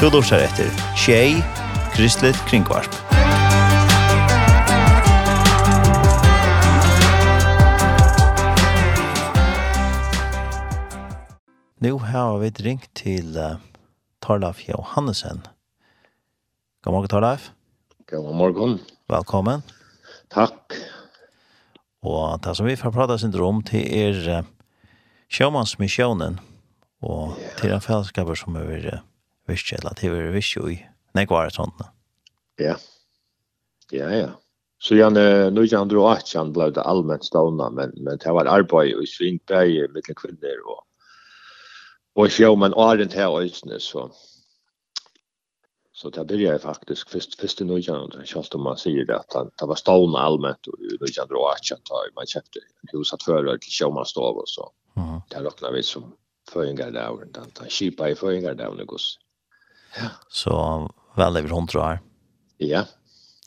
Du lursar etter Tjei, Kristelig Kringvarp. Nu har vi ringt til uh, Torlaf Johannesen. God morgen, Torlaf. God morgen. Velkommen. Takk. Og det som vi får prata syndrom til er uh, sjåmannsmissionen og til en fellesskaper som er uh, visst eller det var visst jo i nekvar et sånt. Ja, ja, ja. Så jag nu jag andra att jag blev det allmänt stående men men det var arbete och svinberg med kvinnor och och jag man ordent här ösnes så så där blir jag faktiskt först först nu jag andra jag om man säger det att det var stående allmänt och nu jag andra att jag tar man köpte hus att förra till showmanstov och så. mhm Det räknar vi som föringar där och den där skipa i föringar där och något. Så väl över hundra år. Ja.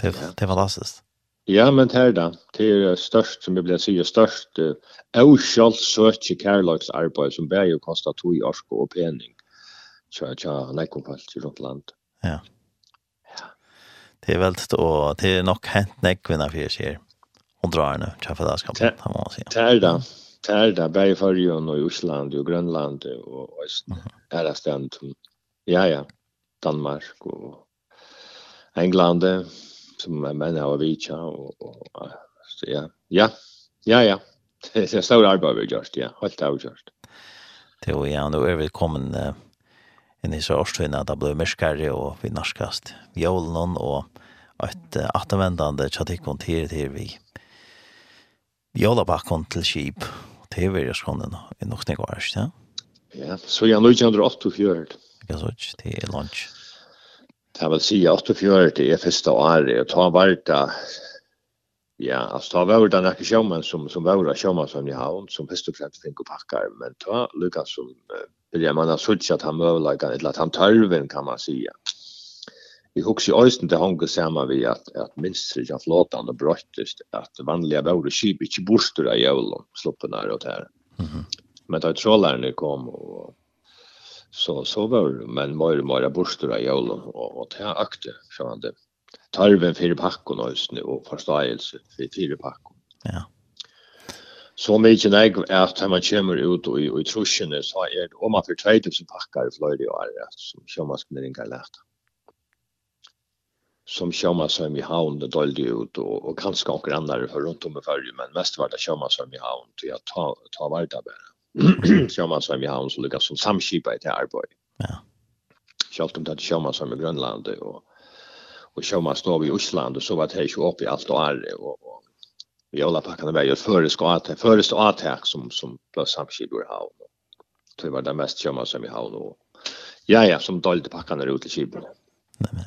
Det, ja. det er fantastiskt. Ja, men det er det. Det er størst, som jag vill säga, störst eh, oskjalt sötje kärleks arbeid som bare jo kostet tog i orsk og pening. Tja, tja, nekompalt i rundt land. Ja. Ja. Det er väldigt, og det är nog hänt nekvinna jeg sier. Hon drar nu, tja för det här ska man si. Det er det. Det er det. Bare i Førjøen og i Osland og Grønland og Östern. Mm -hmm. Här är ständ. Ja, ja. Danmark og England som menn har vitcha og, og så ja. Ja. Ja ja. Det er stor arbeid vi har gjort, ja, helt avgjort. Det er är ju ändå är välkommen uh, inn i så årstvinn det blir mörkare og vi norskast. jålen og et uh, återvändande chatikon til till vi. Jolabakken til skip. til vi er veldig skånden i nok nivåer, ikke? Ja, så jeg er nødt til å ikke så ikke, det er lunch. Det vil si 48 er første året, og ta var det, ja, altså ta var det nekker sjåmen som, som var det sjåmen som i havn, som først og fremst tenker pakkar, men ta Lukas som, vilja man har sutt at han møvlegan, eller at han tørven kan man sige. Vi husker i øysten til hongen sammen vi at, at minst ikke flåtan og brøttest, at vanlige våre skip ikke borster av jævlen, sluppen her og der. Mm -hmm. Men da trålerne kom og så så var men mer och mer borstora i Ålon och och ta akte så han det tarven för packon och nu och förståelse för fyra packon. Ja. Så mycket nej att när man kommer ut och i truschen så er det om man för 2000 packar flöjd i år så kör man skulle den. Som kör som i havn det dolde ut och och kanske också andra för runt om i Färje men mest var det kör som i havn till att ta ta vart där. Sjömansheim i havn så lyckas som samskipa i det arbeid. Ja. Självt om det hade Sjömansheim i Grönland och, och Sjömanstorv i Osland och så var det här ju i allt och arre och, och vi alla packade med just förestå attack som, som blev samskipa i havn. Det var det mest Sjömansheim i havn och ja, ja, som dolde packarna ut till Kibble. Nej, men.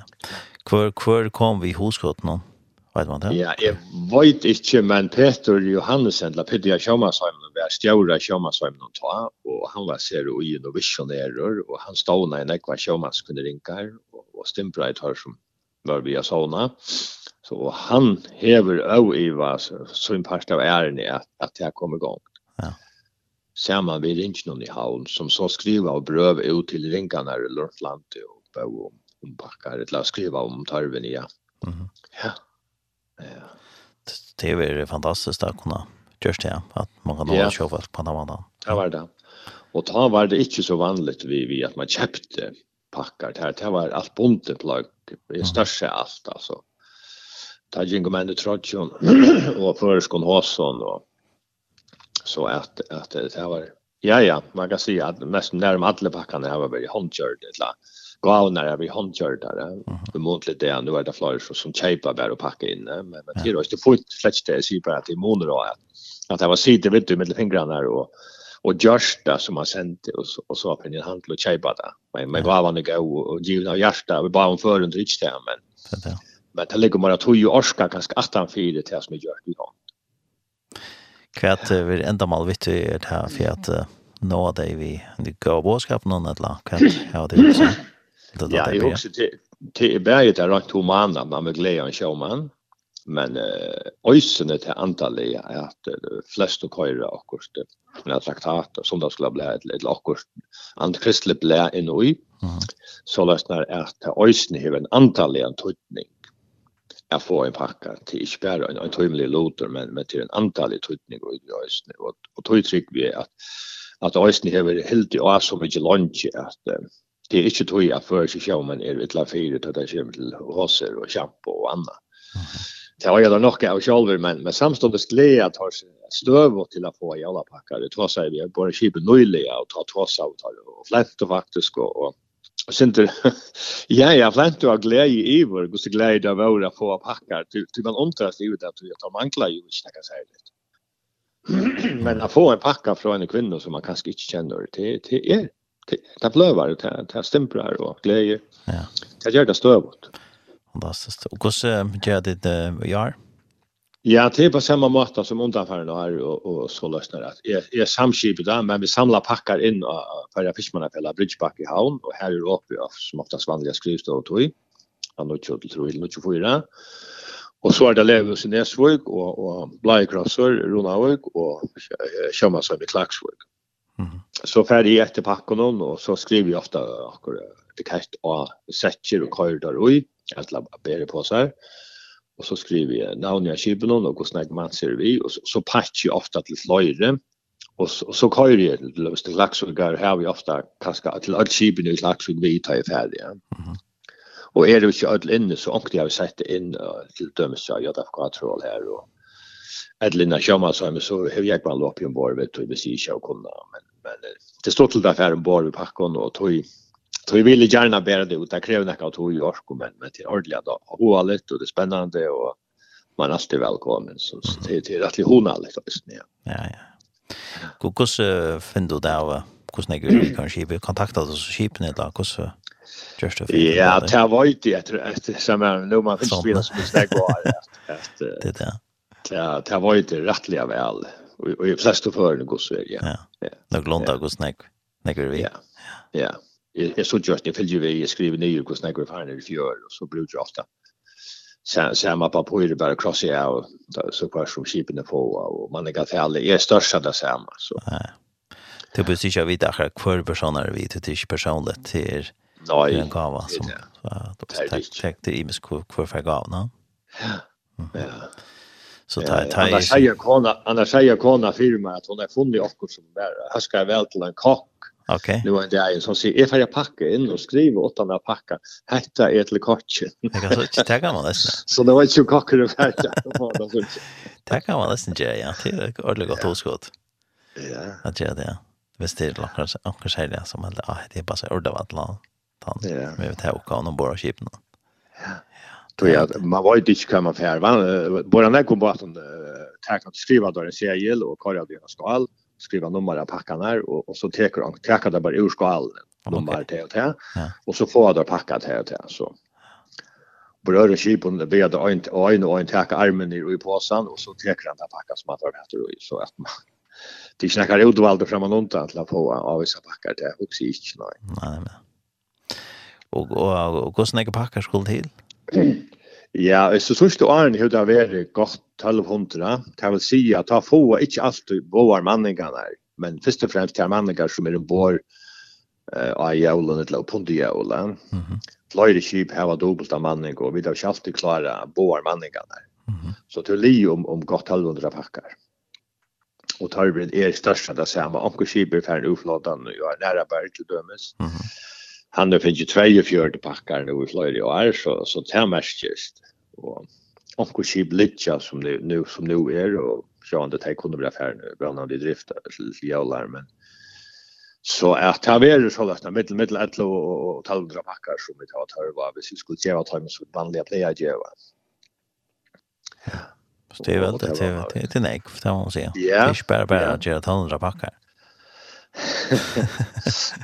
Hvor, hvor kom vi hos gått någon? vet man det? Ja, jeg vet ikke, men Peter Johannesen, la Peter Sjömansheim, var stjåra Sjömansheim noen ta, og han var ser og inn og visionerer, og han stående i nekva Sjömans kunne ringe her, og, og stimpra i tør som var via såna. Så han hever av Iva som part av æren i at, at jeg kom i gang. Ja. Samman vi ringer noen i havn som så skriver og brøv ut til ringene her i Lundlandet og bøv om, om bakker, eller skriver om tarven ja. Mm -hmm. Ja, Det är fantastiskt att kunna just det, att man kan hålla show på den andra. Ja, var det. Och ta var det inte så vanligt vi vi att man köpte packar det här. Det var allt buntet lag. Det är störst allt alltså. Ta jingo men det trotjon och förskon Hasson och så att att det här var ja ja, man kan säga att nästan närmare alla packarna här var väl handkörda eller gavnar vi handgjørdare. Det måntligt det, nu er det flere som som kejpar bare å pakke inn, Men, men det är inte fullt slett det, jeg sier bare at det måneder månader at, at det var sitter vet du, med fingrarna og och görsta som har sent och så och så har pengen handla och kejpa det. Men men vad var det gå och givna av hjärta vi bara om för under rich där men. Men det ligger bara tog ju orska ganska attan för det här som är gjort idag. Kvärt vi enda mal vitt det här för att nå det vi det går boskapen någon eller hva er ja det är så. Det ja, det är också till berget där rakt humana man med glädje en showman. Men eh ösnen till antalet är att flest och köra och kost när traktat som då skulle bli ett litet och antikristligt blä i. Så lösnar är att ösnen har en antal en tutning. Jag får en packa till Isberg en en tymlig loter men med till en antal i tutning och i ösen och och tror vi att att ösnen har helt i as som inte lunch att det är inte tog jag för sig själv men är illa fyra att det kommer till hoser och shampoo och annat. Det har jag då nog av själv men med samståndes glädje att ha stöv och till att få i alla packar. Det tar sig vi bara kipet nöjliga och ta tross av och flätt och faktiskt och, och Och sen till ja ja flänt och glädje i vår god så glädje där var att få packar till till man omtras ut att vi tar mankla ju inte kan säga det. Men att få en packa från en kvinna som man kanske inte känner det det är det blövar, det, det stämplar och glädje. Ja. Det gör det stövet. Fantastiskt. Och hur gör det det gör? Ja, det är på samma måte som undanfärden har och, och så lösnar det. Jag, jag samskipar det, men vi samlar packar in för att fiskmannafälla Bridgeback i havn och här är uppe som oftast vanliga skrivstå och tog. Han har inte tror jag, inte. Och så är det Levus i Näsvåg och, och Blajkrasser, Ronavøk, och Kjömmasson i Klaxvåg. Mm. Så färdig jeg etter pakken hon och så skriver jeg ofte akkurat etikett og och og kører der ui, i att labba på seg. Og så skriver jag namn jag skipen og hvordan jeg man ser vi og så, så patcher jeg ofte til fløyre, og så, så kører jeg til löst lax och går här vi ofte kanskje til alle skipen i lax vi tar jeg ferdig. Ja. Mm. Og er det ikke alle inne så åkte jag sett in til dømes av JFK-troll her, og Edlina Sjöman sa men så hur jag kan lopp i en vet du hvis det sig jag kunde men det står till därför en bar i packon och tog Så vi ville gärna bära det ut. Det kräver något att hon gör men med till ordliga då. Och allt och det är spännande och man är alltid välkommen. Så det är till att vi hon allt just nu. Ja, ja. Kokos finner du där av hur ni vi kan skip kontakta oss så skipen eller hur just det. Ja, det var ju jag tror att som är nu man finns spela som snack var. Det der. Ja, det var ju rättliga väl. Och i flesta förhållande går så ja. Ja. Nog glömda går snack. Snack vi. Ja. Ja. Jag så just det vill ju vi skriver ner går snack vi fan i fjör och så blir det ofta. samma man på på det bara krossa ja så kvar som skipen på och man är ganska alla är största där samma så. Det blir sig jag vet att kvar personer vi till till personligt till Nej. en gåva som. Ja, då tack tack till Imis kvar för gåvan. Ja. Ja. Så ta ta. Anna säger kona, Anna säger kona firma att hon har funnit också som där ska väl till en kock. Okej. Nu är det en som säger ifall jag packar in och skriver åt den där packa. Hetta är till kocken. Det kan så inte ta gamla man det. Så det var ju kockar det färdigt. Ta gamla man nästan ge ja. Det är ordentligt gott oskott. Ja. Att göra det. Visst det lockar så säger det som alla det är bara så ordat vad land. Ja. Men vi tar och kan och bara skipna. Ja. Tror jag man var ju ditch kan för va bara när kom på att tacka att skriva då en serie och kolla det skal skriva nummer av packarna och och så tar han tar det bara ur skal nummer till och till och så får det packat här till så bröder och skip det be det en en och en tacka armen i i påsen och så tar han det packat som att det heter så att man det snackar ut valde fram och undan till att få av vissa packar det också inte nej nej men. och och och kostnader packar skulle till Ja, så sørste åren har det vært godt 1200. Det vil si at det få ikke alltid våre manningene, men først og fremst det manninger som er en ombord uh, av jævlen eller punkt i jævlen. Mm -hmm. Flere kjip har dobbelt av manning, og vi har ikke alltid klare våre manningene. Mm -hmm. Så til li om, om godt 1200 pakker. Og Tarbrid er størst av det samme. Omkje kjip er ferdig uflåtene og er nære bare til dømes. Mm -hmm han har finnit 42 packar nu i flöjde år så, så det är mest just Och onko skip litja som det nu som nu är och så han det här kunde bli affär nu bland annat i drift till jävlar men så att ta väl så lätt med med ett och taldra packar som vi tar att höra vad vi skulle ge att ha med så vanliga player ge va. Ja. Så det är väl det det det är nej för det man säger. Det är bara bara att ge 100 packar.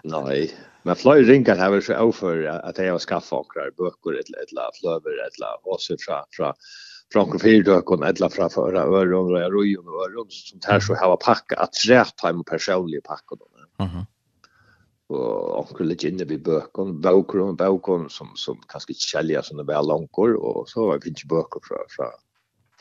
Nej. Men flöj ringar har väl så över att jag har skaffat och böcker, ett eller flöver, ett eller fra, från, från, från och ett eller från förra öron, och rojon och öron, som tar så har packat, att rätt har en personlig då. Mm och onkel lite inne vid bökon, bökon, bökon som, som kanske inte som sådana väl långkor och så har vi inte bökor fra, fra,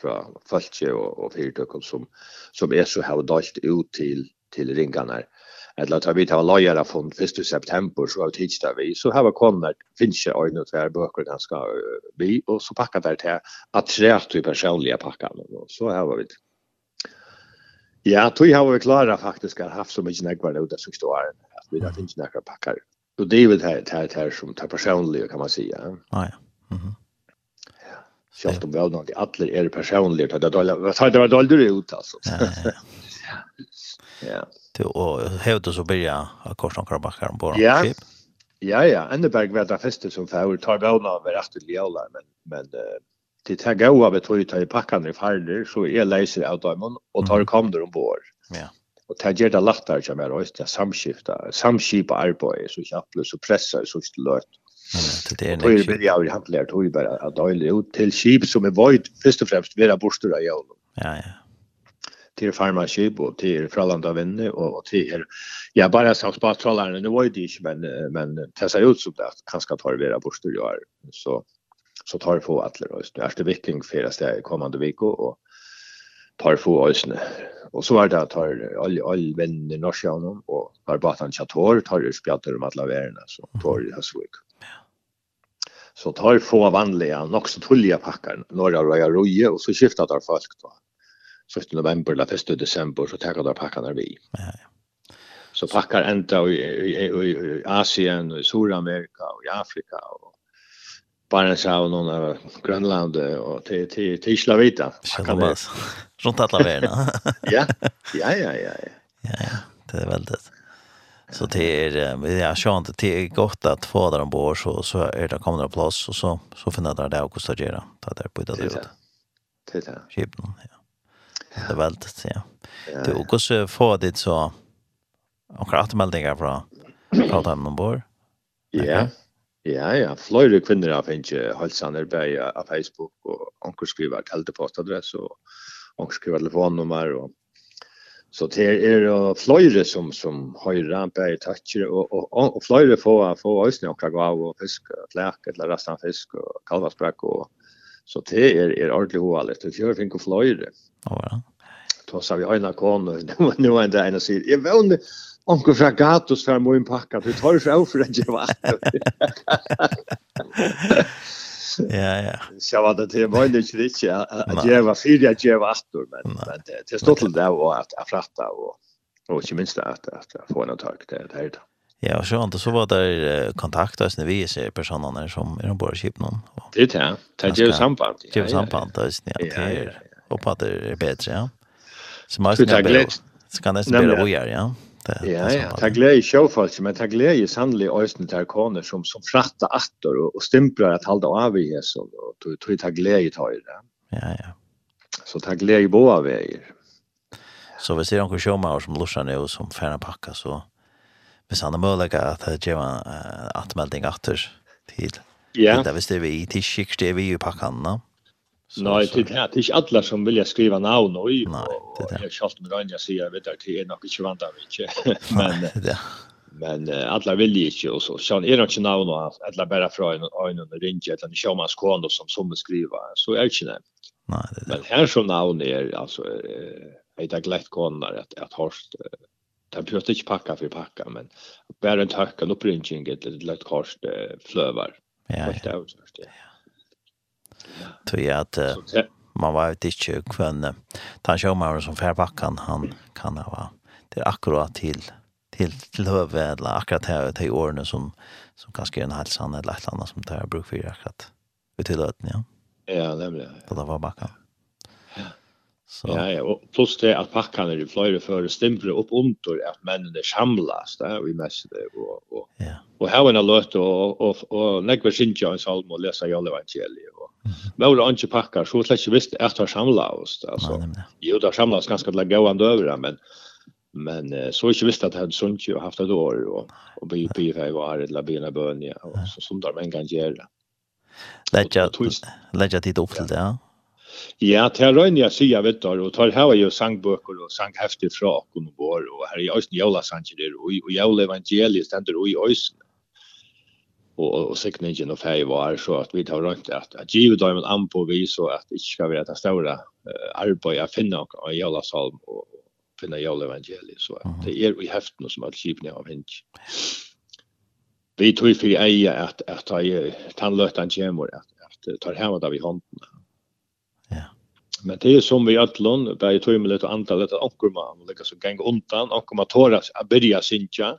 fra fölkje och, och Fyrtøkken som, som är så här och dalt ut till, till ringarna. Mm eller at vi tar lojala fond 1 september så har vi tidsdag vi så har vi kommet, finnes ikke øyne til två böcker där ska vi och så packar det til at tre til personlige packar och så har vi det. Ja, tog har vi klara faktisk har haft så mycket nägvar då så står at vi har finnes nekvar pakkar. Og det är väl här här her som tar personlige, kan man säga. Ja, ja. Mhm. Självt om väl något alla är personliga det där det var dåligt ut alltså. Ja. Ja till och hävde så börja att korsa några backar på ja. skip. Ja ja, Enneberg var det första som får tar väl av var efter Leola men men det tar gå av ett ut i packan i farder så är läser av dem och tar kom där ombord. Ja. Och ta ger det lättare som är och det samskifta, samskipa arbete så jag så pressar så stillt. Det är det. Det är ju handlar tog bara att dela ut till skip som är void först och främst vara av i Ja ja till farmaskip och till Frölunda vänner och till ja bara som spartrollarna nu var det inte men men ser ut så där kanske tar vara bort du gör så så tar få att då just det är viking för det kommande vecka och tar få ösne och så är det att tar all all vänner norska och har bara han chator tar spjatter om alla värna så tar det så så så tar få vanliga också tulliga packar några röja roje och så skiftar där folk då. 1. november eller 1. december så tar jag pakkarna vi. Ja, ja. Så pakkar ända i, i, i, i Asien, och i Sydamerika, och i Afrika och Barentshav och någon av Grönland och till till till Islavita. Runt alla världen. ja. Ja, ja, ja, ja. Ja, det är väldigt. Så det är jag kör inte är gott att få där ombord så så är det kommer det plats och så så finner där det och kostar det där på det där. Det är det. Det är det. Skipna, ja. Det er veldig, ja. Du, og hvordan får ditt så akkurat återmeldingar fra från dem ombord? Ja, ja, ja. Flere kvinner har finns hälsaner på Facebook og onkel skriver teltepostadress, og onkel skriver telefonnummer og Så det er fløyre som, som høyre, bare tøtjer, og, og, og, og fløyre får, får øsne og kragav og fisk, klæk, eller resten fisk, og kalvasprekk, og, Så det er, er ordentlig hovedlig. Det gjør finner fløyre. Ja, ja. Då sa vi ena kono, nu var det ena sier, jeg vågne, Onkel fra Gatos fra min pakka, du tar fra for en jeva. Ja, ja. Så var det til meg ikke riktig at var fyrt at jeva atter, men, men det stod til det var at jeg fratta og, og ikke minst at, jeg får en tak, det er det. Ja, og så så var det kontaktas när vi ser personene som er de bara skip någon. Det er det. Det er jo samband. Det er jo samband där ja. Det er och på det er bedre, ja. Så man ska bli så kan det spela och göra, ja. Ja, ja, ta glädje i showfallet, men ta glädje sannolikt östen till arkaner som, som frattar attor och, och stämplar att halda av i Jesus och tog, tog ta glädje tar i det. Ja, ja. Så ta glädje i båda väger. Så vi ser omkring showmauer som lursar nu och som färna packa så hvis han er mulig at det gjør en atmelding etter til. Ja. Det visste hvis det er vi til skikker, det er vi i pakkene. Nei, det er ikke alle som vil skriva navn og i, og jeg har kjalt med røyne sier, vet du, det er nok ikke vant av ikke, men, men uh, alle vil ikke, og så Sean är inte någon och alla bara från en en og ringe, eller en sjåmanns kone som som skriva så er det ikke nevnt. Nei, det er men her som någon är alltså är det glätt konar att att uh, det behövs inte packa för packa men bara en tacka en printing ett litet kors flövar. Ja. Ja. Tror jag att man var ute i kön. Tan showman som färbackan han kan ha det är akkurat till till till eller akkurat här till åren som som kanske en halsan eller ett annat som tar bruk för akkurat. Vi tillåt ja. Ja, det. Det var backan. Ja. Så. Ja, ja, og plus det at pakkene er i fløyre før stimpere opp under at mennene samlas vi mest det, Og, og, ja. og her var en løte og, og, og og nekve sinja en salm og lese jalle evangeliet. Og, mm -hmm. Men det er ikke pakker, så slett ikke visst at det samla oss. Altså, ja, jo, det samla oss ganske til å gå an døvere, men, men så ikke visst at det hadde sunt jo haft et år og, og by på i var og her til å begynne bønene, og så som de en gang gjør det. Lætja tid opp til det, ja. Ja, til Røyne jeg sier vet du, og tar her jo sangbøker og sanghefter fra akkurat og vår, og her i Øysten Jøla sanger, og Jøla evangeliet stender og i Øysten. Og, og, og sikningen og ferie var så at vi tar rundt at, at givet dem en an vi så at det ikke skal være det større uh, arbeidet å finne av Jøla salm og finne Jøla evangeliet. Så at det er i heftene som alle skipene av finnet. Vi tror for jeg at, at, at tannløtene kommer, at, at tar hjemme det vi hånden. Men det är som vi allon där i tøymelet och antalet att ankur man och så gäng undan ankur man tåras att börja synja.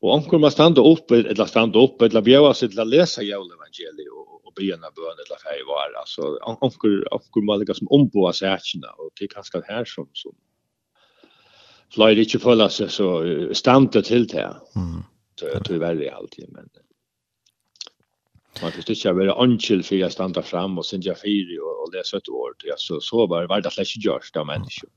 Och ankur man standa upp eller standa upp eller bjöa sig till läsa jävla evangeliet och och böna bön eller fej var alltså ankur ankur man liksom omboa sig och det är ganska här som som Flyr inte förla sig så stanta till det. Mm. Så jag tror väl alltid men Man kan ikke være ankjel for jeg standa fram og synes jeg fyri og, og lese et år. Ja, så, så var det slett ikke gjørst av mennesker.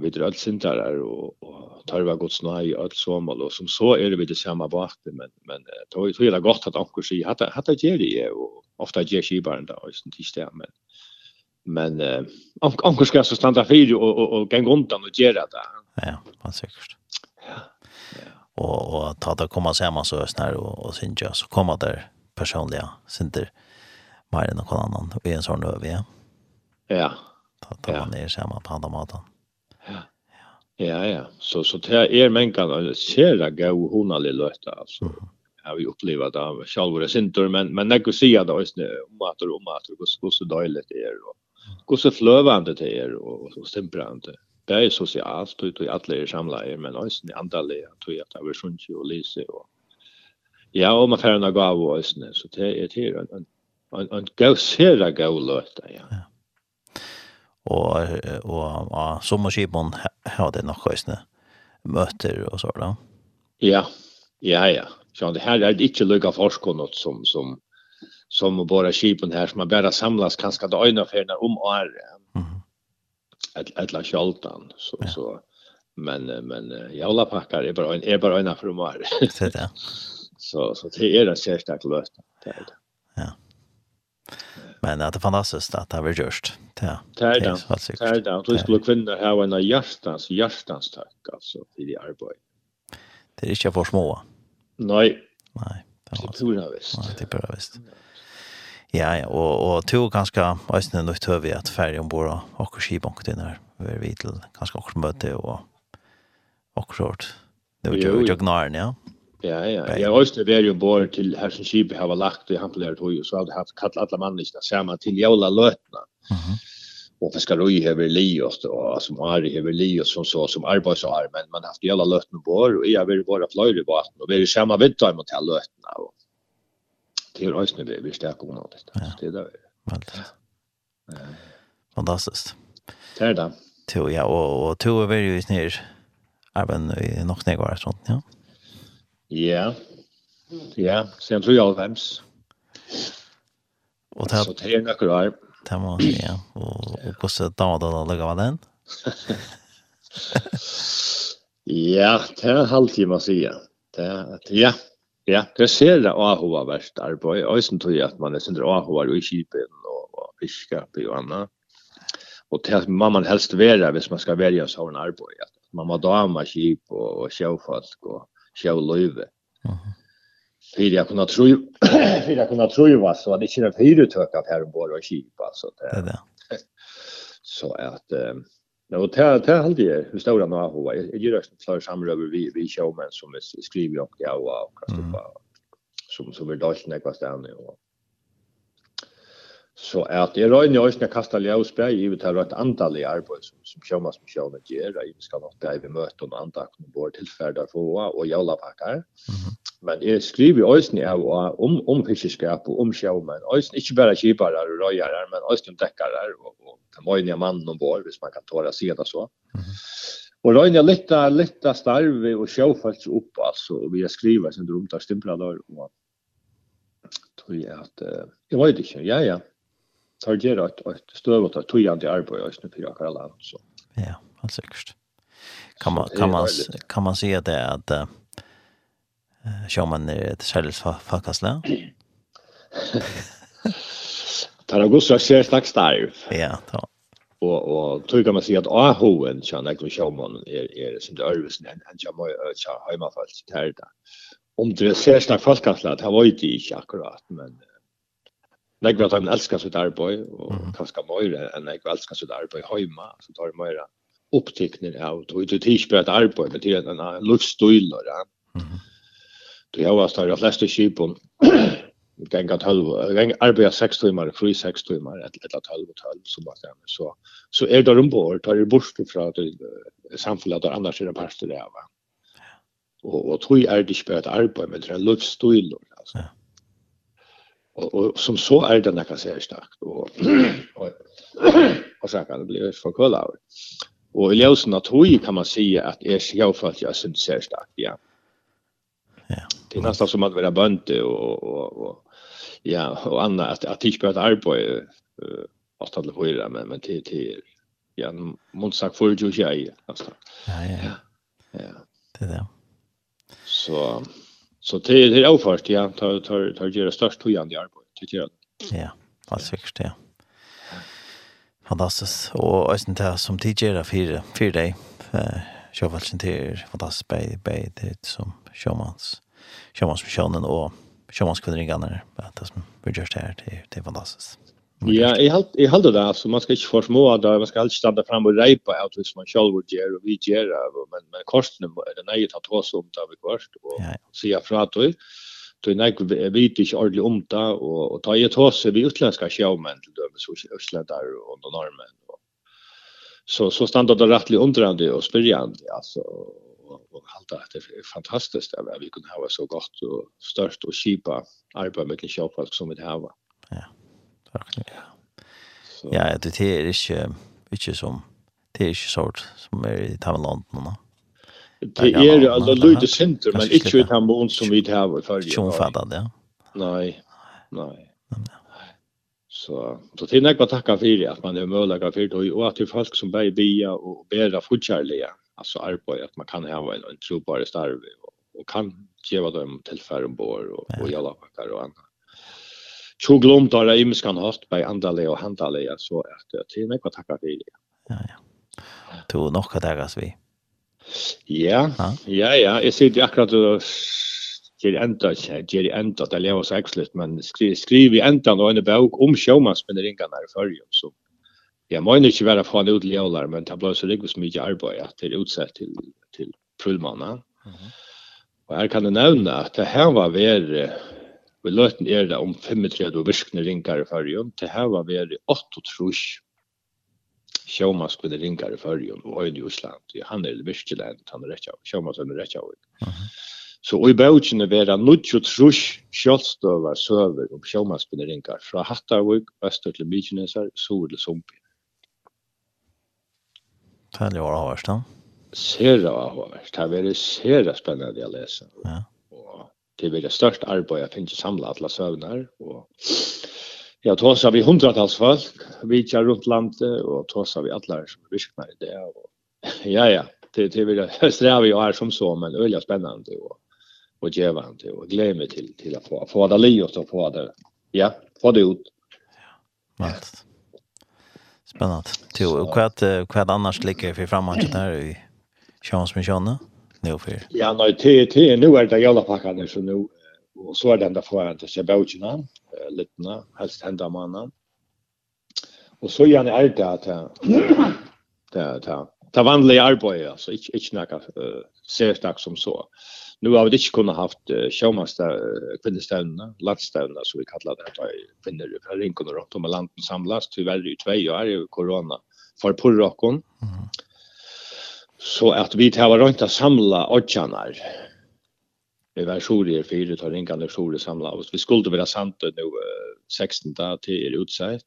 Vi drar er alle sintare og, og tar vi godt snøy og alt sommer, og som så er det vi det samme bakte, men, men det er det godt at anker sier, hatt det gjør det, og ofte gjør skibaren da, og sånn tidsdag, men, men anker skal så stanna fyri och, och, och, og gang rundt og gjøre det. Ja, man säkert och och ta det komma samman så snär och och synja så kommer där personliga synter mer än någon annan och en sån över ja. Ja. Ta ta man ner samma på andra maten. Ja. Ja ja, så så det är mänkan kan se det gå hon alla löta alltså. Mm. Jag har ju upplevt det själv synter men men när jag ser det just nu om att om att hur så dåligt det är och hur så flövande det är och så stämprande. Mm det er sosialt, du tror alla er samlet, men också i andra leger, att jeg at det er och og lise. Og, ja, och man får en gav og så det er det er en, en, en gav sere gav løte, ja. ja. och og, og som och skibon har det nok også møter og så da. Ja, ja, ja. Så det här är inte ikke forskon forskåndet som, som, som bara skibon här som man bara samlas kanskje det för när om är Mm -hmm eller sjaltan så ja. så men men jalla packar är bara en är bara en för mer. Så det. Så så det är det särskilt att det. Är det. Ja. Men det är fantastiskt att det har gjort. Ja. Det är det. Det är det. Du skulle kunna ha en hjärtans hjärtans tack alltså till det arbete. Det är inte för små. Nej. Nej. Det tror jag visst. Det är jag visst. Ja, ja, og, og to ganske øyne nok tør vi at ferie ombord og akkur skibanket inn her. Vi er vidt til ganske akkur møte og akkur akkurat. Det var jo jo gnaren, ja. Ja, ja. Jeg har også vært ombord til her som skipet har lagt i Hampelæret høy, og så hadde jeg hatt alle mannene sammen til jævla løtene. Mm -hmm. Og fiskarøy har vært livet, og som har li livet som så, som arbeidsar, men man har haft jævla løtene ombord, og jeg har vært bare fløyre i vaten, og vi er sammen vidt mot til løtene, og det är rösten det vi stärker hon åt det. är Det där. Fantastiskt. Det är det. Jo, ja, och, och två är väl ju ner även i något nedgård sånt, ja. Ja, ja, sen tror jag vems. Och det Så det är några år. Det må man säga. Och kostar damer då då lägga vad den? Ja, det är en halvtimme att säga. Det, ja, Ja, det ser det Ahua verst arbeid. Jeg tror jeg at man er sindre Ahua i Kipen og fiskap og annet. Og det må man helst være hvis man skal være så en arbeid. At man må dame Kip og, og sjøfolk og sjøløyve. Fyrir jeg kunne tro, fyrir jeg kunne tro, så det ikke er fire tøk av her og Kip, altså. Det, det er det. Så at, um, Ja, og det er alltid det hur stora några hova. Jag gör det klar samröver vi vi showmen som skriver och ja och kastar som som vill dalta när kvar stanna och så att jag rör ju inte kasta ljus på i vet här ett antal i arbete som som showmas som showna ger. Jag ska nog där vi möter och andra kommer bort till färdar få och jag la packar. Mm men jeg skriver øyne av om, om fiskeskap og om sjømenn. Øyne ikke bare kjipere og røyere, men øyne om dekkere og, og kamøyne mannen om vår, hvis man kan tåre seg det så. Mm -hmm. Og røyne litt, litt starve og sjøfalt opp, altså, og vi har skrivet sin rom til stimpler der, og tror jeg at, jeg vet ikke, ja, ja, tar det et, et støv og tar tøyende arbeid øyne for akkurat land, så. Ja, helt sikkert. Kan man, kan man, kan man si at det er at, uh, Sjöman är ett särskilt fackasla. Tar august så ser snack starv. Ja, ta. Och och tror kan man säga att AHOen kan jag Sjöman är är sin örvesen han jag må jag hemma fast där. Om det ser snack fackasla, det var ju inte akkurat men Nei, vi har tatt en elskar sitt arbeid, og mm. kanskje mer enn jeg elskar sitt arbeid hjemme, så tar jeg mer opptikner av, og du tar ikke bare et arbeid, men det er en luftstøyler, ja. Mm. Det har varit de flesta skipen gänga 12 gänga arbeta 6 timmar fri 6 timmar ett eller att 12 12 så bara så så så är det ombord tar det bort ifrån att samhället och annars är det parter där va. Och och tror jag är det spöt arbete med den livsstil alltså. Ja. Och, och som så är det där kan säga starkt och och så kan det bli för kolla. Och i ljusen att kan man säga att är självfallet jag syns starkt ja. Ja. Det är nästan som att vara bönte och, och, och ja och annat att att inte börja arbeta att hålla på det men men till till ja måste sagt för ju jag alltså. Ja ja. Ja. Det där. Så så till till oförst ja tar tar tar göra störst tojande arbete tycker jag. Ja, fast säkert ja. Fantastiskt och ösen där som tidigare fyra fyra dig. Eh, jag till fantastiskt bäj bäj det som showmans sjømannsmisjonen og sjømannskvinnringene. Det som vi gjør det her, det er fantastisk. Ja, jeg held, jeg held det, altså, man skal ikke få forsmå det, man skal alltid standa fram og reipa av hvis man selv gjør, og vi gjør det, men, men kostene er det nøye tatt oss om det vi kvart, og ja, ja. sier fra du til nek vet ikke ordentlig om det, og, og ta i tatt vi utländska sjåmenn til dømes hos utländar og norrmenn, og så, så standa det rettelig undrande og spyrjande, altså, och och allt det är fantastiskt att vi kunde ha så gott och störst och skipa arbete med shoppask som vi har. Ja. Ja. Så. Ja, det är inte inte som det är inte sort som är i Taiwan nu. Det är alltså lite center men inte i Taiwan som vi har i förr. Tjonfattad, ja. det. Nej. Nej. Så så det är något tacka för det att man är möjliga för det och att det är folk som bär bia och bära fortkärliga alltså arbete att man kan ha en, en trovärdig starve och, och kan ge dem tillfälle ombord och, ja. och jalapackar och annat. Så glömt har det ju miskan haft på andra och handla så att det är något tacka för det. Ja ja. Då nog att det vi. Ja. Ja ja, jag ser det akkurat och ger ända ger ända det lever så exlet men skriver skriver ända då en bok om showmanspinneringarna i förrjum så jag menar inte vara från ut lålar men det blev så det så mycket arbete att det är utsatt till till prullmanna. Mm. Och här kan du nämna att det här var väl vi løten er det om 35 och viskne rinkar i förrium. Det her var väl 8 trus Sjómas kunde ringa i og øyne i Island. Han är virkelig, enn, han er rett av. Sjómas er rett av. Så i bøkene vera nudjo trus kjølstøver søver om sjåmannsbinderingar fra Hattarvik, Øster til Mykinesar, Sol til Sumpi. Det er jo avhørst, da. Sera avhørst. Det er sera spennende å lese. Ja. Og det er det største arbeidet jeg finner samlet alle søvner. Og jeg tåser vi hundratals folk, vi kjører rundt landet, og tåser vi alle som virkner i det. Og, ja, ja, det, det er det strevet jeg er som så, men det er spennende og, og gjevende. Og gleder meg til, til å få, få det livet og få det, ja, få det ut. Ja, alt. Ja. Spännande. Till och vad vad annars ligger för framåt där i chans med Janne. nu för. Ja, nej, te te nu är det jävla packat så nu och så är det den där frågan till Sebauchina, Litna, helst hända mannen. Och så gärna är det att det det Ta vanliga arbete alltså inte inte några särskilt som så. Nu har vi inte kunnat haft uh, showmaster uh, kvinnestävna, landstävna som vi kallar det att kvinnor från rinkon och runt om landen samlas tyvärr i två år i corona för Porrakon. Mm. Så att vi tar runt att samla odjanar. Vi var svårare för det tar rinkande sjorier samla oss. Vi skulle vara sant nu uh, 16 till er utsett.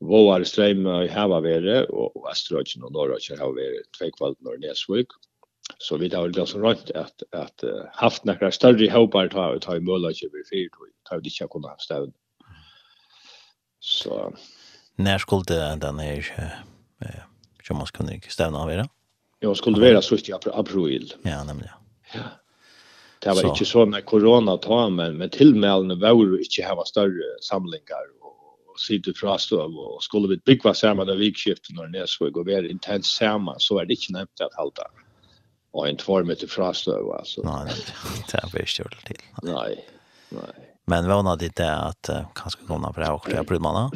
Vågar strömma i havavere och, och Österöken och Norröken har vi två kväll när Nesvik. Mm Så vi har ganska rätt att att haft några större hoppar ta ta i möjlighet vi fyrt då ta det inte kunna haft. Så när skulle den här eh som man skulle stävna av det? Ja, skulle det vara så i april. Ja, nämligen. Ja. Det var inte så med corona ta men med tillmälden var det inte ha större samlingar och sitter fra støv og skulle vi bygge sammen av vikskiften når vi går väldigt intens sammen, så er det ikke nevnt at halvdagen och en två meter frastöv alltså. Nej, det är väl stort till. Nej. Nej. Men vad hade det att uh, kanske kunna bra och det bröd man.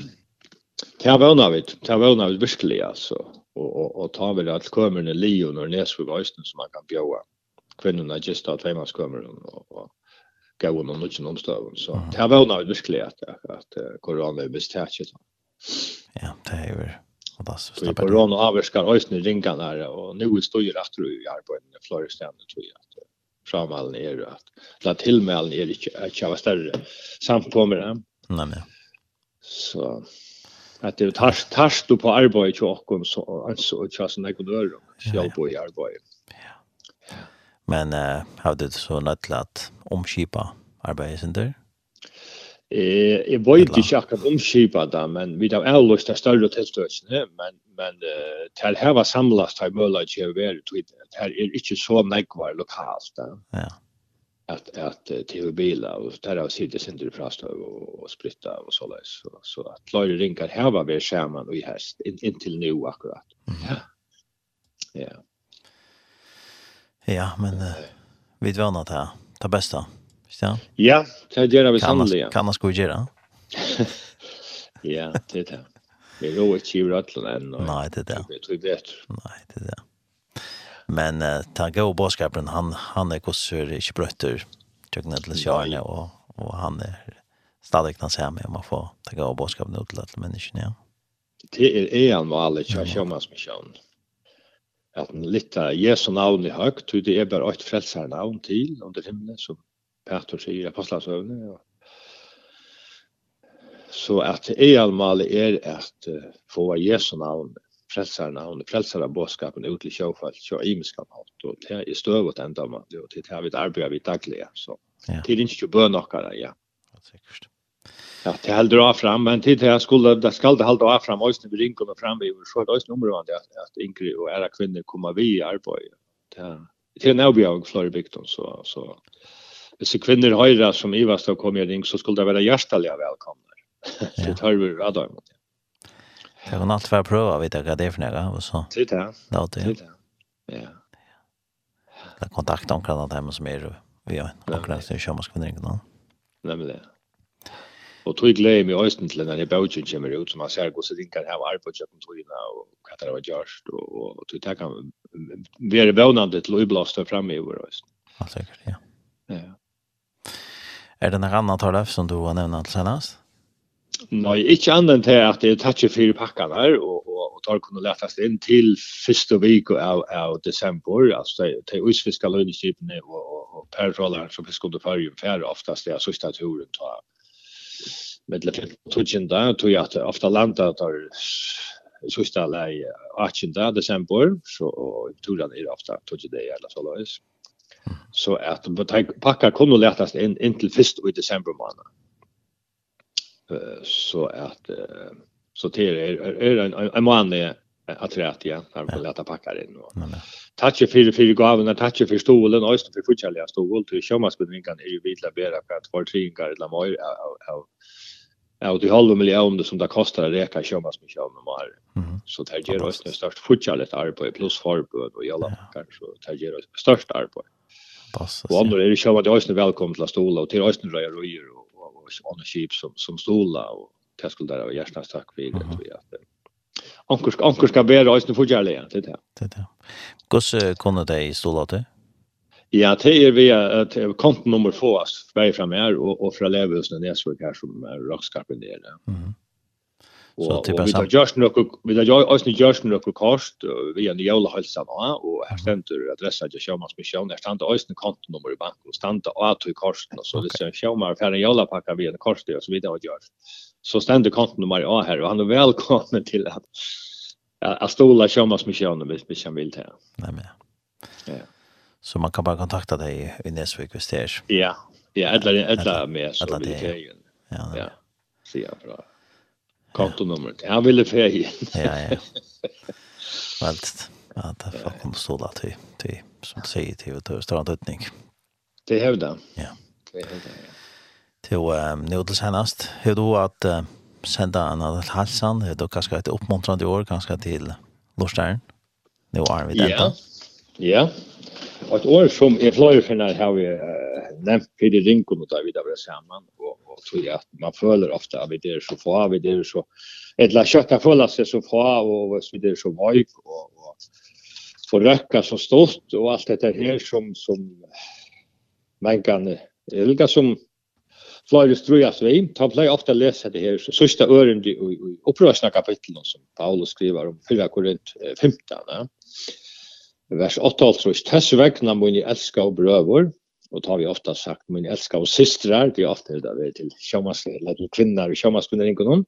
Det var nog vet. Det var nog verkligen alltså och och och ta väl att kommer en Leon och Nes för våsten som man kan bjöa. Kvinnorna just att hemma kommer och och gå om någon liten omstöv så. Det var nog verkligen att att corona är bestäckt. Ja, det är ju Fantastiskt. Så är corona avskar ösnen ringan här och nu står ju rätt tror jag på en floristande tror jag att framalen är att la tillmälen är inte att jag större samt på med. Nej nej. Så att det tar tar du på arbete och kom så alltså och jag såna kunde själv på arbete. Ja. Men eh hade det så något att omskipa arbetet Eh, jag vet inte akkurat om skipa da, men vi har avløst att större tilstøkene, men, men eh till här var samlas till mulig til å være det här är inte så nekvar lokalt da. Ja. Att at til biler, och där har sittet sindri fast och och spritta och så där Så, så att løyre ringar här var vi skärman och i häst in, in till nu akkurat. Ja. Ja. Ja, men uh, vi dvarnar det her, det bästa. Ja. Så. Ja, det gör vi sannolikt. Kan man ska göra. Ja, det är det. Vi är ju inte i allt än. Nej, det är det. Vi är det. Nej, det är det. Men uh, tagga och boskapen han han är kossur i brötter. Tycker ni att jag och och han är stadigt kan säga med om man får tagga och boskapen ut till alla människorna. Ja. Det är en vanlig kyrkjomansmission. Att lite Jesu navn i högt, det är bara ett frälsarnavn till under himlen som Peter i apostlasövne och Så att at ealmale er att uh, få Jesu namn frälsarna och frälsarna boskapen ut till sjöfall så i imenskap hatt, og det er støvet ända man, det det har vi arbeider vi daglig, så ja. det er ikke bøn nokkara, ja. Ja, sikkert. Ja, det heldur dra fram, men tid til jeg skulle, det skal det halda av fram, også når vi ringer kommer fram, vi var så også nummervandet at, at yngre og æra kvinner kommer vi i arbeid. Det er en avbjørg, Flore Bygton, så, så hvis kvinner høyre som Ivast har i ring, så skulle det være hjertelig velkomne. Ja. det tar vi radar mot det. Det kan alt være prøve å vite hva det er for noe, og så... Titt her. Ja, titt her. Ja. Det er kontakt omkring alt hjemme som er vi har omkring til sjømannskvinner, ikke noe? Nemlig, det. Og tog glede meg øyne til denne bøtjen kommer ut, som man ser hvordan det kan ha arbeid på togene, og hva det var gjørst, og tog det kan være vønende til å iblåste fremme i vår øyne. Ja, sikkert. Ja, ja. Er det något annat Torlef som du har nämnt senast? Nej, inte annat till att det är fire pakker packarna och och og tar kunne lättas in till första vik av av december alltså till utfiske löneskipen og, og, och perrollar som fiskar under förrjun för oftast det er sista turen tar med det tutchen där tog jeg att ofte landet tar sista läge 18 december så och turen er ofte tutchen det eller så där. Så at pakka kunne lättast inn in til först i december måned. Uh, så att uh, så till är, er en, en månad att rätt ja när man lätta packar in och touch för för gaven att touch för stolen och för futchaliga stol till kömas med vinkan är ju vidla bättre för att få tringar eller mer av Ja, och det halva miljoner som det kostar att räka kömmas med kömas med här. Så det ger oss det störst fortsatt arbete plus förbund och alla kanske så det ger oss störst arbete. Och andra är det kömas det är välkomna till stola och till ösnen röjer och yr och och andra skip som som stola och det skulle där och gärna tack för det tror jag. Anker anker ska bära ösnen fortsatt det det. Det det. Gosse kunde det i stola till? Ja, det är via att kontonummer fås varje fram här och och från Leverhusen det är så här som rockskarpen där. Mm. Så typ så. Vi just nu vi har jag också just nu kost via en jävla hälsa va och här ständer adressen till Sjömans mission där ständer ösn kontonummer i banken och ständer att i korsen och så det sen Sjömar för en jävla packa vi en kors det och så vidare och gör. Så ständer kontonummer A här och han är välkommen till att att stola Sjömans mission om vi vill det. Nej men. Ja. Så man kan bara kontakta dig i Näsvik hvis det är. Ja, ja, eller eller mer så vi det. Ja. Ja. Så ja, bra. Kontonumret. Han ville ferie. ja, ja. Valt. Ja, det får kom stå där till till som säger till att stå antutning. Det hävdar. Ja. Det hävdar. Till ehm nu det senast hur då att sända en av halsan då kanske ett uppmuntrande år kanske till Lorstern. Nu är vi där. Ja. Ja ett år som är flöjer för när har vi nämnt för det rinkom och där vi samman och och tror jag att man följer ofta att vi det så få, vi det så ett la kött kan följa sig så få, och så det så vajk och och får röka så stort och allt det här som som man kan elga som Flyer strujas vi, ta play ofta läsa det här sista ören i upprörsna kapitlen som Paulus skriver om 4 Korint 15 vers 8, Tess vegna mun i elska og brøver, og tar vi ofta sagt mun i elska og systrar, det er ofte det er til sjåmaskvinner, til kvinner og sjåmaskvinner ingen noen.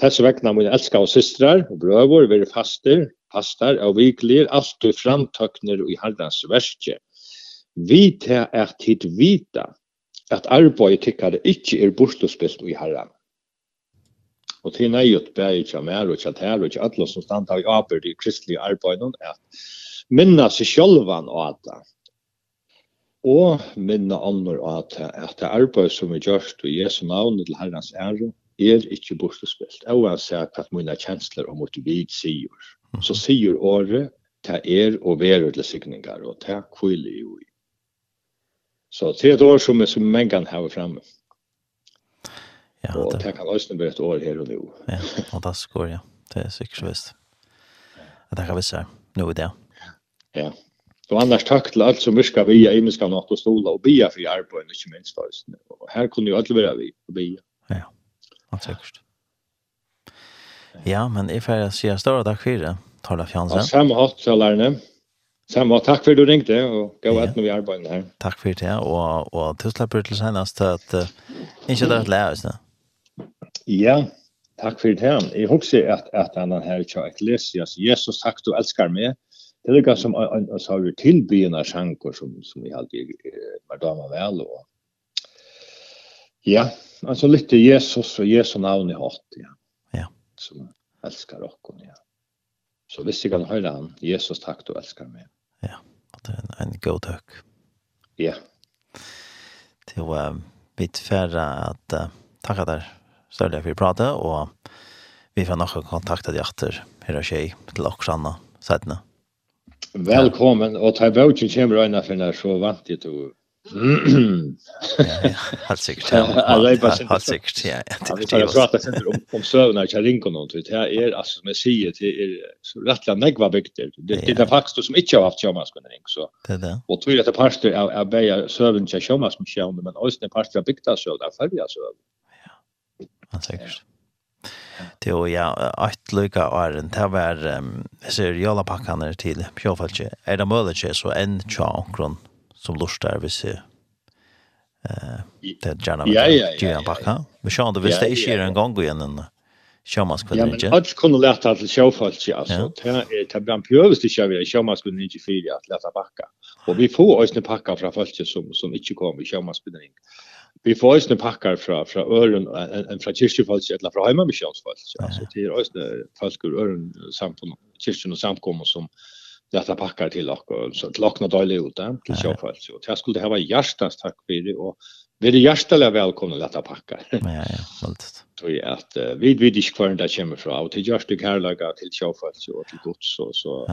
Tess vegna mun i elska og systrar og brøver, vi faster, pastar og viklir, alt du framtøkner i herrens verske. Vi til er tid vita at arbeid tykkar ikkje er bortspilt i herren. Og til nøyot bæg ikkje mer og ikkje her og ikkje alle som standa i arbeid i kristelige arbeid at minna seg sjølvan av det. Og minna ånder og det, at det arbeid som er gjørst og Jesu navn til Herrens ære, er ikke bortespilt. Og han sier at mine kjensler og motivid sier. Så sier året, til er og verur til signingar, og til kvile jo i. Så det er et år som, er som mengan har fremme. Ja, og det, det kan også være et år her og nå. ja, og fantastisk år, ja. Det er sikkert så visst. Det kan vi se. Nå er det. Ja. Ja. Så annars takk til alt som virka via imenska något och stola og bia för arbeid, och inte minst Og här kunde ju alle vara vi och bia. Ja, allt sikkert. Ja, men i färja säger større takk for det. Tarla fjansen. Ja, samme hatt så Samme hatt, tack för du ringte och gå att med vi arbetar här. Tack för det och och tusen tack till senast att inte där lära oss. Ja, tack för det. Jag husker att att annan här ikke har eklesias. Jesus, takk du älskar mig det är lika som en så har tillbyna sjankor som som vi alltid var damer väl och ja alltså lite Jesus och Jesu namn i hatt ja. Ja. Som älskar och ja. Så visst jag kan höra han Jesus tack du älskar mig ja att det är en god tack ja. Til um, vitt färra att uh, tacka där större för att prata och vi får nog kontakta dig efter hur det sker till och sättna. Velkommen, og ta vauken kommer øyne for når så vant jeg til Helt sikkert, ja. Helt sikkert, ja. Vi tar prata senter om, om søvnene til Rinkonon, det er, altså som jeg sier, det er rettelig negva bygder. Det, det er faktisk du som ikke har haft sjømannskunning, så. Det er det. Og tror jeg det er parster av, av beia søvn til sjømannskunning, men også det er parster av bygda søvn, av færja søvn. Ja, helt sikkert. Det var ja, ett lycka är det det var um, ser jalla packarna till Pjofalche. Är det möjligt så en chankron som lustar vi ser. Eh, det gärna med ja, ja, ja, ja, packa. Vi kör det visst det är ju en gång igen en sjömanskvällen. Ja, men att kunna lära till Pjofalche alltså. Det är det bland pjövste kör vi sjömanskvällen inte för att lära packa. Och vi får oss en packa från falche som som inte kommer sjömanskvällen vi får ju packar från från ören en från kyrkfolk eller från hemma missionsfolk så det är ju folk ur ören samt kyrkan och samkommer som detta packar till och så lockna dåligt ut där till kyrkfolk så det skulle det vara hjärtans tack för det och vi är hjärtliga välkomna detta packar ja ja fullt. så är att vi vi disk kvar där kommer från och till just det här lagar till kyrkfolk och till gods. så så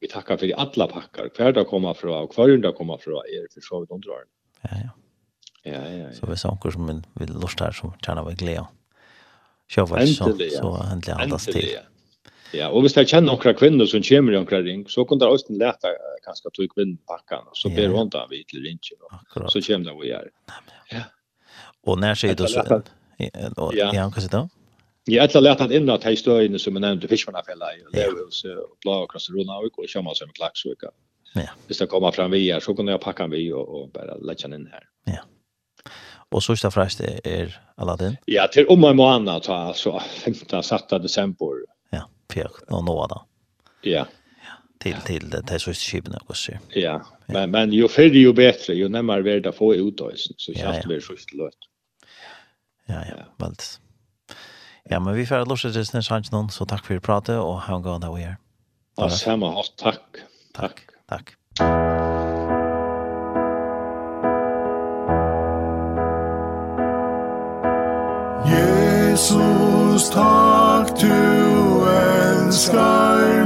vi tackar för alla packar kvar där kommer från och kvar där kommer från er. för så vi undrar ja ja. Ja, ja, ja. Så vi sanker som en vill lust här som tjänar vi glädje. Kör vad så så äntligen andas till. Ja, och hvis jag känner några kvinnor som kommer i några ring så kan det också lätta kanske att ta kvinnor packan och så ber hon där vid till rinchen så kommer det vi gör. Ja. Och när säger du så? Ja, ja, kanske Ja, Jag har lärt att innan att här stöjande som jag nämnde Fiskmannafälla i Lövhus och Blå och Krossrona och går och kömmer sig med klaxvika. Ja. Hvis det kommer fram vi här så kan jag packa vi och, och bara lägga den in här. Ja. Og så sista fräst er Aladdin. Ja, til om en måned, ta alltså 15 satta desember. Ja, för nå da. Ja. Til, til det här sista skipen hva sier. Ja, men men jo färre jo bedre, jo närmare vi det får ut då så känns det sista løt. Ja, ja, veldig. Ja, men vi får låtsas til sen chans noen, så tack för pratet ha en on that we are. Ja, samma, Takk, takk. takk. Jesus, takk du elskar.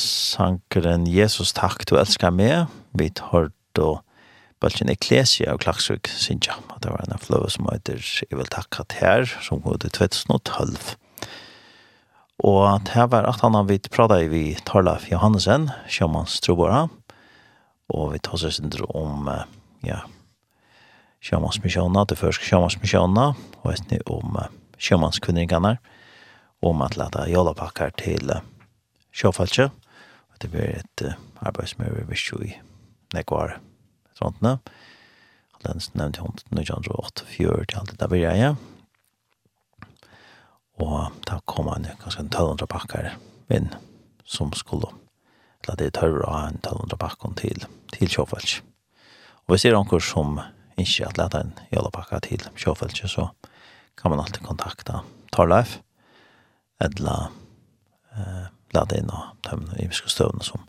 sankeren Jesus takk du elskar meg, vi tar då Bølgen Ecclesia og Klaksvik, Sinja. jeg det var en fløve som heter Jeg vil takka til her, som går til 2012. Og det her var at han har vidt pratet i vi Torlaf Johannesen, sjåmans Trobora. og vi tar seg sindre om, ja, sjåmans misjona, det første sjåmans misjona, og etni om sjåmans kvinningarna, om at lade jolapakkar til sjåfaltje, at det blir et uh, arbeid som er ved jo i nekvar trådene. nå. Allens nevnte hun til 1908, fjør til alt det der vi er, ja. Og da kom han ganske en 1200 pakker inn som skulle, la det tørre å ha en 1200 pakker til, til Kjøfelsk. Og hvis det er noen som ikke at leta en jølapakka til Kjøfelsk, så kan man alltid kontakta Torleif, eller eh, takla det nå, i imiske støvne som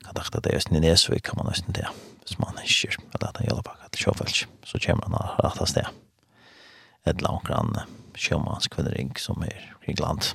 kan takta det, hvis ni nesvig kan man nesten det, hvis man ikke vil at han hjelper til sjåfelsk, så kommer han rett av sted. Et langt grann sjømannskvinnering som er kring landet.